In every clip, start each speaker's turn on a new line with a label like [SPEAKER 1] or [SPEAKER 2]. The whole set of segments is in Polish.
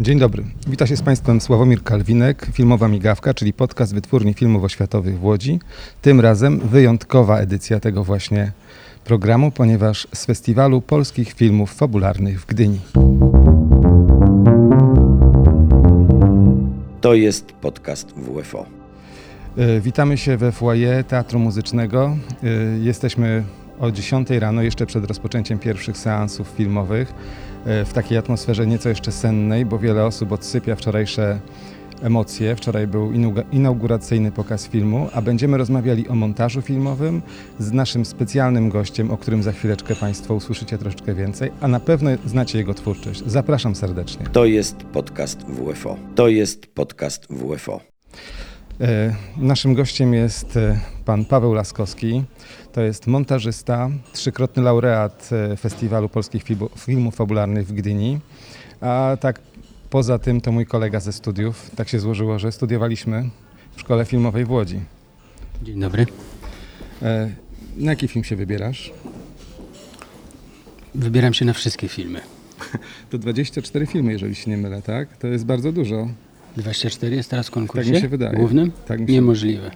[SPEAKER 1] Dzień dobry. Wita się z Państwem Sławomir Kalwinek, Filmowa Migawka, czyli podcast Wytwórni Filmów Oświatowych w Łodzi. Tym razem wyjątkowa edycja tego właśnie programu, ponieważ z Festiwalu Polskich Filmów Fabularnych w Gdyni.
[SPEAKER 2] To jest podcast WFO.
[SPEAKER 1] E, Witamy się we foyer Teatru Muzycznego. E, Jesteśmy o 10 rano, jeszcze przed rozpoczęciem pierwszych seansów filmowych, e, w takiej atmosferze nieco jeszcze sennej, bo wiele osób odsypia wczorajsze emocje. Wczoraj był inauguracyjny pokaz filmu, a będziemy rozmawiali o montażu filmowym z naszym specjalnym gościem, o którym za chwileczkę Państwo usłyszycie troszeczkę więcej, a na pewno znacie jego twórczość. Zapraszam serdecznie.
[SPEAKER 2] To jest podcast WFO. To jest podcast WFO.
[SPEAKER 1] E, Naszym gościem jest e, pan Paweł Laskowski. To jest montażysta, trzykrotny laureat e, Festiwalu Polskich Filmów Fabularnych w Gdyni. A tak poza tym to mój kolega ze studiów. Tak się złożyło, że studiowaliśmy w Szkole Filmowej w Łodzi.
[SPEAKER 3] Dzień dobry.
[SPEAKER 1] Na jaki film się wybierasz?
[SPEAKER 3] Wybieram się na wszystkie filmy.
[SPEAKER 1] To 24 filmy, jeżeli się nie mylę, tak? To jest bardzo dużo.
[SPEAKER 3] 24 jest teraz w konkursie?
[SPEAKER 1] Tak mi się wydaje.
[SPEAKER 3] Głównym?
[SPEAKER 1] Tak mi się-
[SPEAKER 3] Niemożliwe.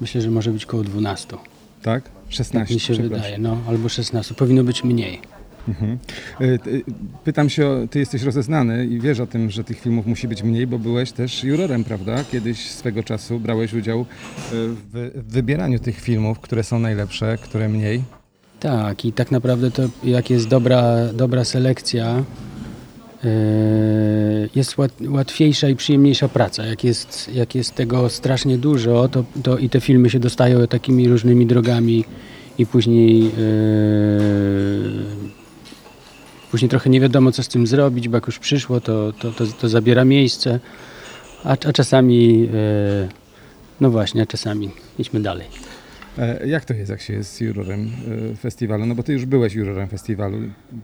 [SPEAKER 3] Myślę, że może być koło 12.
[SPEAKER 1] Tak? 16.
[SPEAKER 3] Tak mi się wydaje, no albo 16. Powinno być mniej.
[SPEAKER 1] Mhm. Y, ty- Pytam się, o, ty jesteś rozeznany i wiesz o tym, że tych filmów musi być mniej, bo byłeś też jurorem, prawda? Kiedyś swego czasu brałeś udział y, w wybieraniu tych filmów, które są najlepsze, które mniej.
[SPEAKER 3] Tak, i tak naprawdę to jak jest dobra, dobra selekcja, jest łat, łatwiejsza i przyjemniejsza praca. Jak jest, jak jest tego strasznie dużo, to, to i te filmy się dostają takimi różnymi drogami i później yy, później trochę nie wiadomo co z tym zrobić, bo jak już przyszło, to, to, to, to zabiera miejsce, a, a czasami yy, no właśnie, a czasami idźmy dalej.
[SPEAKER 1] E, Jak to jest, jak się jest jurorem y, festiwalu? No bo ty już byłeś jurorem festiwalu.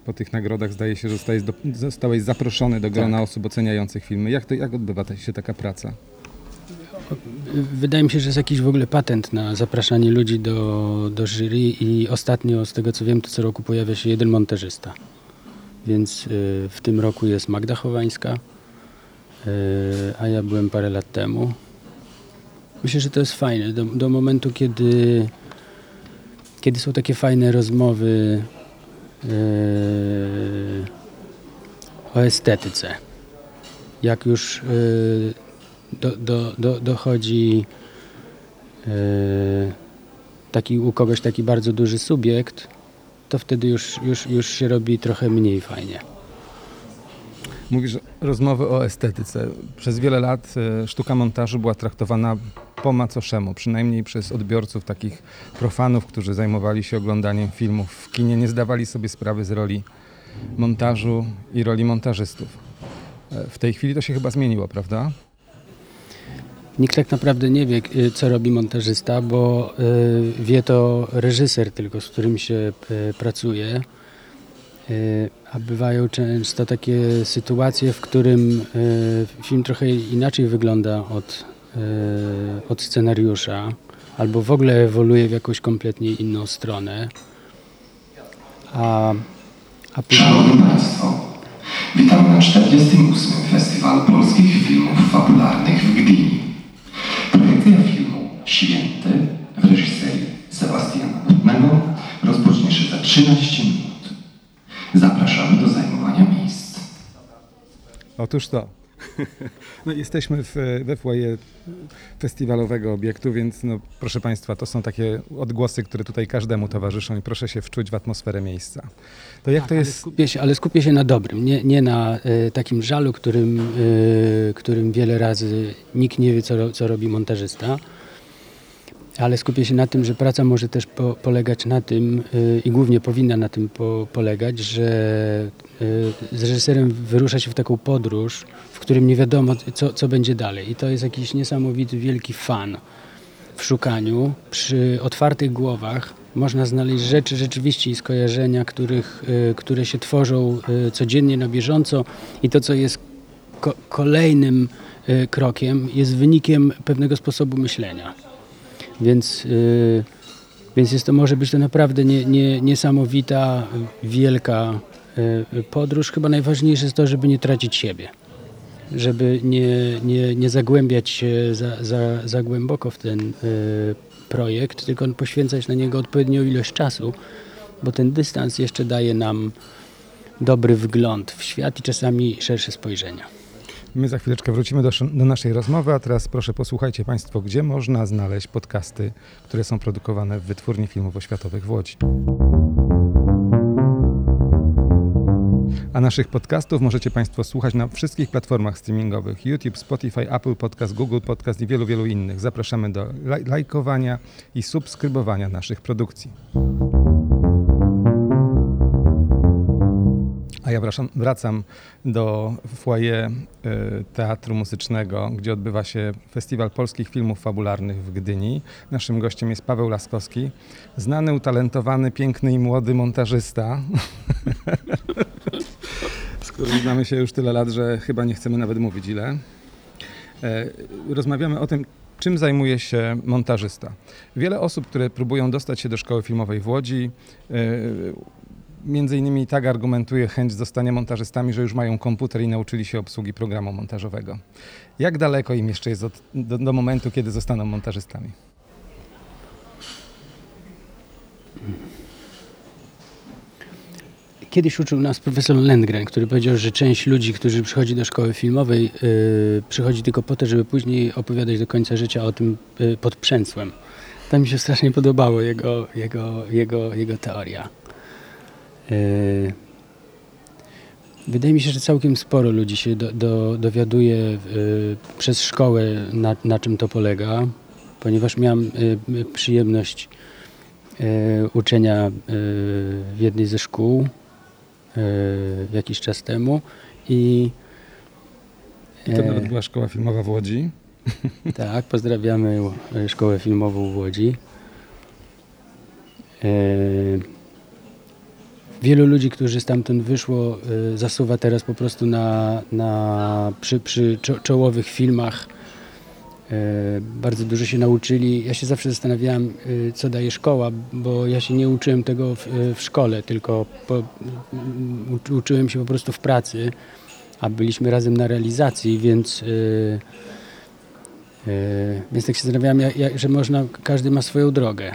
[SPEAKER 1] Po tych nagrodach zdaje się, że zostałeś, do, zostałeś zaproszony do grona osób oceniających filmy. Jak, to, jak odbywa się taka praca?
[SPEAKER 3] Wydaje mi się, że jest jakiś w ogóle patent na zapraszanie ludzi do, do jury i ostatnio, z tego co wiem, to co roku pojawia się jeden montażysta. Więc y, w tym roku jest Magda Chowańska, a ja byłem parę lat temu. Myślę, że to jest fajne. Do, do momentu, kiedy, kiedy są takie fajne rozmowy y, o estetyce. Jak już y, do, do, do, dochodzi e, taki u kogoś taki bardzo duży subiekt, to wtedy już, już, już się robi trochę mniej fajnie.
[SPEAKER 1] Mówisz rozmowy o estetyce. Przez wiele lat e, sztuka montażu była traktowana po macoszemu, przynajmniej przez odbiorców takich profanów, którzy zajmowali się oglądaniem filmów w kinie, nie zdawali sobie sprawy z roli montażu i roli montażystów. E, W tej chwili to się chyba zmieniło, prawda?
[SPEAKER 3] Nikt tak naprawdę nie wie, y, co robi montażysta, bo wie to reżyser tylko, z którym się pracuje. Y, A bywają często takie sytuacje, w którym y, film trochę inaczej wygląda od, y, od scenariusza, albo w ogóle ewoluuje w jakąś kompletnie inną stronę. A, a później...
[SPEAKER 4] Szanowni Państwo, witamy na 48.
[SPEAKER 1] Otóż to. No, jesteśmy w, we foyer festiwalowego obiektu, więc no, proszę Państwa, to są takie odgłosy, które tutaj każdemu towarzyszą i proszę się wczuć w atmosferę miejsca. To jak to
[SPEAKER 3] Ale
[SPEAKER 1] jest...
[SPEAKER 3] skupię się, ale skupię się na dobrym, nie, nie na e, takim żalu, którym, e, którym wiele razy nikt nie wie, co, co robi montażysta. Ale skupię się na tym, że praca może też po, polegać na tym e, i głównie powinna na tym po, polegać, że e, z reżyserem wyrusza się w taką podróż, w którym nie wiadomo, co, co będzie dalej. I to jest jakiś niesamowity, wielki fan w szukaniu. Przy otwartych głowach można znaleźć rzeczy rzeczywiście i skojarzenia, których, y, które się tworzą y, codziennie na bieżąco i to, co jest ko- kolejnym y, krokiem, jest wynikiem pewnego sposobu myślenia. Więc, y, więc jest to, może być to naprawdę nie, nie, niesamowita, wielka y, podróż chyba najważniejsze jest to, żeby nie tracić siebie. Żeby nie, nie, nie zagłębiać się za, za, za głęboko w ten y, projekt, tylko poświęcać na niego odpowiednią ilość czasu, bo ten dystans jeszcze daje nam dobry wgląd w świat i czasami szersze spojrzenia.
[SPEAKER 1] My za chwileczkę wrócimy do, do naszej rozmowy, a teraz proszę posłuchajcie Państwo, gdzie można znaleźć podcasty, które są produkowane w Wytwórni Filmów Oświatowych w Łodzi. A naszych podcastów możecie Państwo słuchać na wszystkich platformach streamingowych: YouTube, Spotify, Apple Podcast, Google Podcast i wielu, wielu innych. Zapraszamy do laj- lajkowania i subskrybowania naszych produkcji. Ja wracam, wracam do foyer y, Teatru Muzycznego, gdzie odbywa się Festiwal Polskich Filmów Fabularnych w Gdyni. Naszym gościem jest Paweł Laskowski, znany, utalentowany, piękny i młody montażysta, z którym znamy się już tyle lat, że chyba nie chcemy nawet mówić ile. E, Rozmawiamy o tym, czym zajmuje się montażysta. Wiele osób, które próbują dostać się do szkoły filmowej w Łodzi, e, między innymi tak argumentuje chęć zostania montażystami, że już mają komputer i nauczyli się obsługi programu montażowego. Jak daleko im jeszcze jest od, do, do momentu, kiedy zostaną montażystami?
[SPEAKER 3] Kiedyś uczył nas profesor Lendgren, który powiedział, że część ludzi, którzy przychodzi do szkoły filmowej, yy, przychodzi tylko po to, żeby później opowiadać do końca życia o tym yy, pod przęsłem. To mi się strasznie podobało, jego, jego, jego, jego teoria. Yy, Wydaje mi się, że całkiem sporo ludzi się do, do, dowiaduje yy, przez szkołę, na, na czym to polega, ponieważ miałem yy, przyjemność uczenia w jednej ze szkół jakiś czas temu i
[SPEAKER 1] I to
[SPEAKER 3] e,
[SPEAKER 1] nawet była szkoła filmowa w Łodzi.
[SPEAKER 3] tak, pozdrawiamy e, Szkołę Filmową w Łodzi. Wielu ludzi, którzy stamtąd wyszło, e, zasuwa teraz po prostu na, na przy, przy czo- czołowych filmach. E, Bardzo dużo się nauczyli. Ja się zawsze zastanawiałem, e, co daje szkoła, bo ja się nie uczyłem tego w, w szkole, tylko po, uczyłem się po prostu w pracy, a byliśmy razem na realizacji, więc Więc tak się zastanawiałem, że można, każdy ma swoją drogę.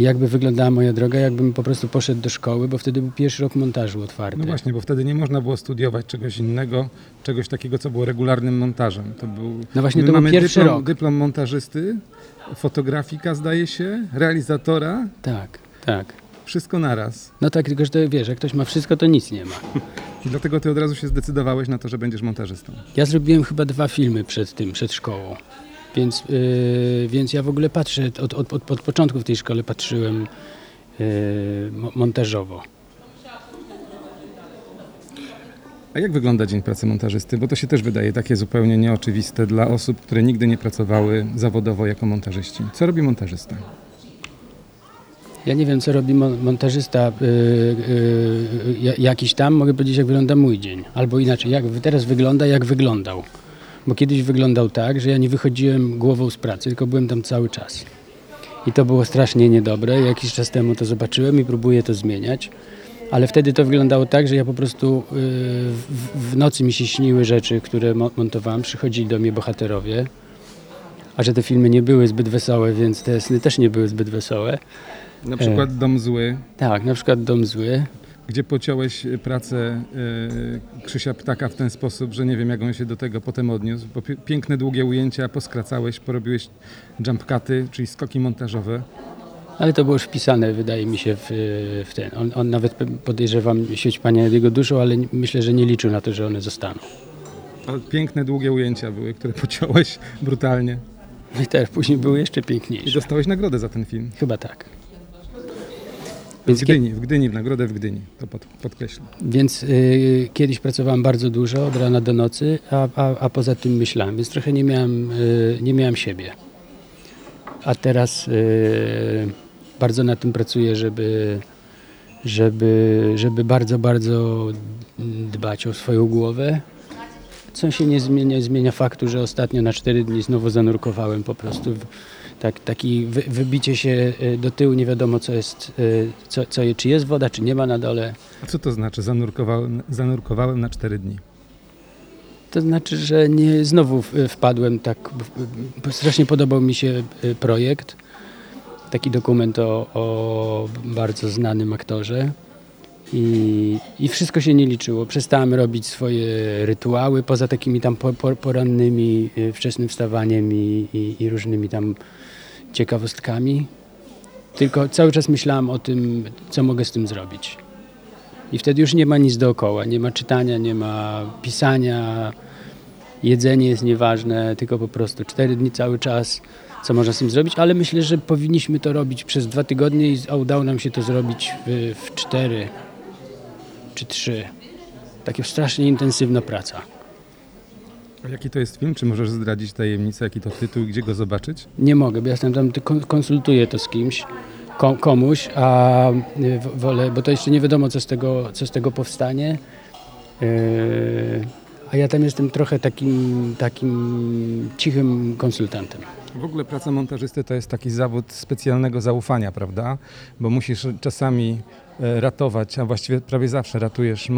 [SPEAKER 3] I jakby wyglądała moja droga, jakbym po prostu poszedł do szkoły, bo wtedy był pierwszy rok montażu otwarty.
[SPEAKER 1] No właśnie, bo wtedy nie można było studiować czegoś innego, czegoś takiego, co było regularnym montażem. To był,
[SPEAKER 3] No właśnie, to
[SPEAKER 1] mamy
[SPEAKER 3] pierwszy
[SPEAKER 1] dyplom,
[SPEAKER 3] rok.
[SPEAKER 1] dyplom montażysty, fotografika zdaje się, realizatora,
[SPEAKER 3] Tak, tak.
[SPEAKER 1] wszystko naraz.
[SPEAKER 3] No tak, tylko że to, wiesz, jak ktoś ma wszystko, to nic nie ma.
[SPEAKER 1] I dlatego ty od razu się zdecydowałeś na to, że będziesz montażystą.
[SPEAKER 3] Ja zrobiłem chyba dwa filmy przed tym, przed szkołą. Więc, yy, więc ja w ogóle patrzę, od, od, od, od początku w tej szkole patrzyłem yy, mo- montażowo.
[SPEAKER 1] A jak wygląda dzień pracy montażysty? Bo to się też wydaje takie zupełnie nieoczywiste dla osób, które nigdy nie pracowały zawodowo jako montażyści. Co robi montażysta?
[SPEAKER 3] Ja nie wiem, co robi mon- montażysta yy, yy, ja- jakiś tam. Mogę powiedzieć, jak wygląda mój dzień. Albo inaczej, jak teraz wygląda, jak wyglądał. Bo kiedyś wyglądał tak, że ja nie wychodziłem głową z pracy, tylko byłem tam cały czas. I to było strasznie niedobre. Jakiś czas temu to zobaczyłem i próbuję to zmieniać. Ale wtedy to wyglądało tak, że ja po prostu yy, w, nocy mi się śniły rzeczy, które mo- montowałem. Przychodzili do mnie bohaterowie. A że te filmy nie były zbyt wesołe, więc te sny też nie były zbyt wesołe.
[SPEAKER 1] Na przykład Dom Zły,
[SPEAKER 3] Tak, na przykład Dom Zły.
[SPEAKER 1] Gdzie pociąłeś pracę y, Krzysia Ptaka w ten sposób, że nie wiem, jak on się do tego potem odniósł, bo pi- piękne, długie ujęcia poskracałeś, porobiłeś jump cuty, czyli skoki montażowe.
[SPEAKER 3] Ale to było już wpisane, wydaje mi się, w, w ten. On, on nawet podejrzewam, świeć Panie nad jego duszą, ale myślę, że nie liczył na to, że one zostaną.
[SPEAKER 1] Piękne, długie ujęcia były, które pociąłeś brutalnie.
[SPEAKER 3] I teraz później były jeszcze
[SPEAKER 1] I
[SPEAKER 3] piękniejsze.
[SPEAKER 1] dostałeś nagrodę za ten film.
[SPEAKER 3] Chyba tak.
[SPEAKER 1] W
[SPEAKER 3] Więc, kie,
[SPEAKER 1] Gdyni, w Gdyni, w nagrodę w Gdyni, to pod, podkreślam.
[SPEAKER 3] więc y, kiedyś pracowałem bardzo dużo, od rana do nocy, a, a, a poza tym myślałem, więc trochę nie miałem, y, nie miałem siebie. A teraz y, bardzo na tym pracuję, żeby, żeby, żeby bardzo, bardzo dbać o swoją głowę. Co się nie zmienia, zmienia faktu, że ostatnio na cztery dni znowu zanurkowałem po prostu w Tak, taki wy, wybicie się y, do tyłu, nie wiadomo co jest, y, co, co, czy jest woda, czy nie ma na dole.
[SPEAKER 1] A co to znaczy? Zanurkowałem, zanurkowałem na cztery dni.
[SPEAKER 3] To znaczy, że nie znowu wpadłem tak. Strasznie podobał mi się y, projekt. Taki dokument o, o bardzo znanym aktorze. I, I wszystko się nie liczyło. Przestałem robić swoje rytuały, poza takimi tam po, po, porannymi, wczesnym wstawaniem i, i, i różnymi tam ciekawostkami. Tylko cały czas myślałem o tym, co mogę z tym zrobić. I wtedy już nie ma nic dookoła. Nie ma czytania, nie ma pisania. Jedzenie jest nieważne, tylko po prostu cztery dni cały czas, co można z tym zrobić. Ale myślę, że powinniśmy to robić przez dwa tygodnie, i- udało nam się to zrobić w, w cztery czy trzy. Takie strasznie intensywna praca.
[SPEAKER 1] Jaki to jest film? Czy możesz zdradzić tajemnicę, jaki to tytuł gdzie go zobaczyć?
[SPEAKER 3] Nie mogę, bo ja tam, tam konsultuję to z kimś, ko- komuś, a y, wolę, bo to jeszcze nie wiadomo, co z tego, co z tego powstanie. Yy, a ja tam jestem trochę takim, takim cichym konsultantem.
[SPEAKER 1] W ogóle praca montażysty to jest taki zawód specjalnego zaufania, prawda? Bo musisz czasami e, ratować, a właściwie prawie zawsze ratujesz e,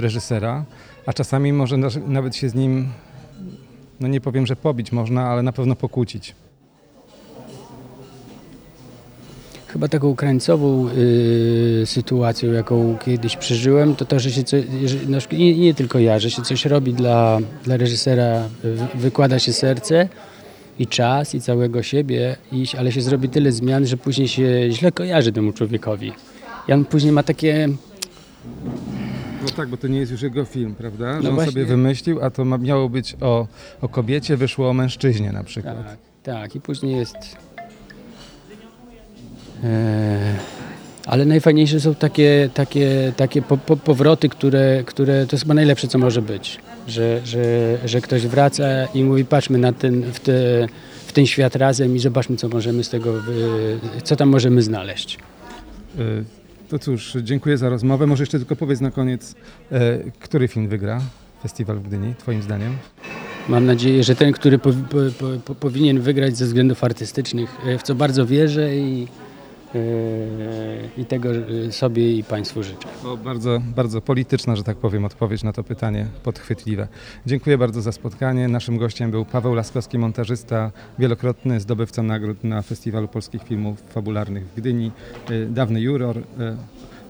[SPEAKER 1] reżysera, a czasami może nawet się z nim, no nie powiem, że pobić można, ale na pewno pokłócić.
[SPEAKER 3] Chyba taką krańcową y, sytuacją, jaką kiedyś przeżyłem, to to, że się co, że, no, nie, nie tylko ja, że się coś robi dla, dla reżysera, wy, wykłada się serce i czas i całego siebie, i, ale się zrobi tyle zmian, że później się źle kojarzy temu człowiekowi. I on później ma takie,
[SPEAKER 1] No tak, bo to nie jest już jego film, prawda? Że
[SPEAKER 3] No
[SPEAKER 1] on
[SPEAKER 3] właśnie.
[SPEAKER 1] sobie wymyślił, a to miało być o, o kobiecie, wyszło o mężczyźnie na przykład.
[SPEAKER 3] tak, tak, i później jest... E, ale najfajniejsze są takie, takie, takie po, po, powroty, które, które to jest chyba najlepsze, co może być. Że, że, że ktoś wraca i mówi, patrzmy na ten, w, te, w ten świat razem i zobaczmy, co możemy z tego, co tam możemy znaleźć.
[SPEAKER 1] Y, To cóż, dziękuję za rozmowę. Może jeszcze tylko powiedz na koniec, e, który film wygra festiwal w Gdyni, twoim zdaniem?
[SPEAKER 3] Mam nadzieję, że ten, który po, po, po, powinien wygrać ze względów artystycznych, e, w co bardzo wierzę i, e, i tego e, sobie i Państwu życzę.
[SPEAKER 1] To bardzo, bardzo polityczna, że tak powiem, odpowiedź na to pytanie, podchwytliwe. Dziękuję bardzo za spotkanie. Naszym gościem był Paweł Laskowski, montażysta, wielokrotny zdobywca nagród na Festiwalu Polskich Filmów Fabularnych w Gdyni, y, dawny juror,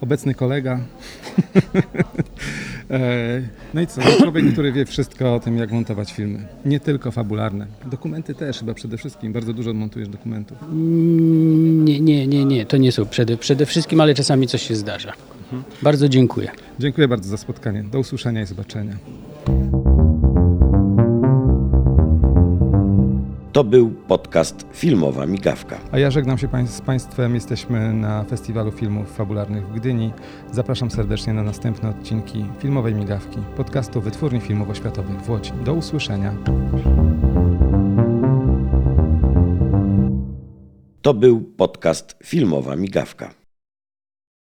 [SPEAKER 1] obecny kolega. E, No i co? Człowiek, który wie wszystko o tym, jak montować filmy. Nie tylko fabularne. Dokumenty też chyba przede wszystkim. Bardzo dużo montujesz dokumentów.
[SPEAKER 3] Mm, Nie, nie, nie, nie, to nie są przede, przede wszystkim, ale czasami coś się zdarza. Bardzo dziękuję.
[SPEAKER 1] Dziękuję bardzo za spotkanie. Do usłyszenia i zobaczenia.
[SPEAKER 2] To był podcast Filmowa Migawka.
[SPEAKER 1] A ja żegnam się pań- z Państwem. Jesteśmy na Festiwalu Filmów Fabularnych w Gdyni. Zapraszam serdecznie na następne odcinki Filmowej Migawki, podcastu Wytwórni Filmowo-Światowych w Łodzi. Do usłyszenia.
[SPEAKER 2] To był podcast Filmowa Migawka.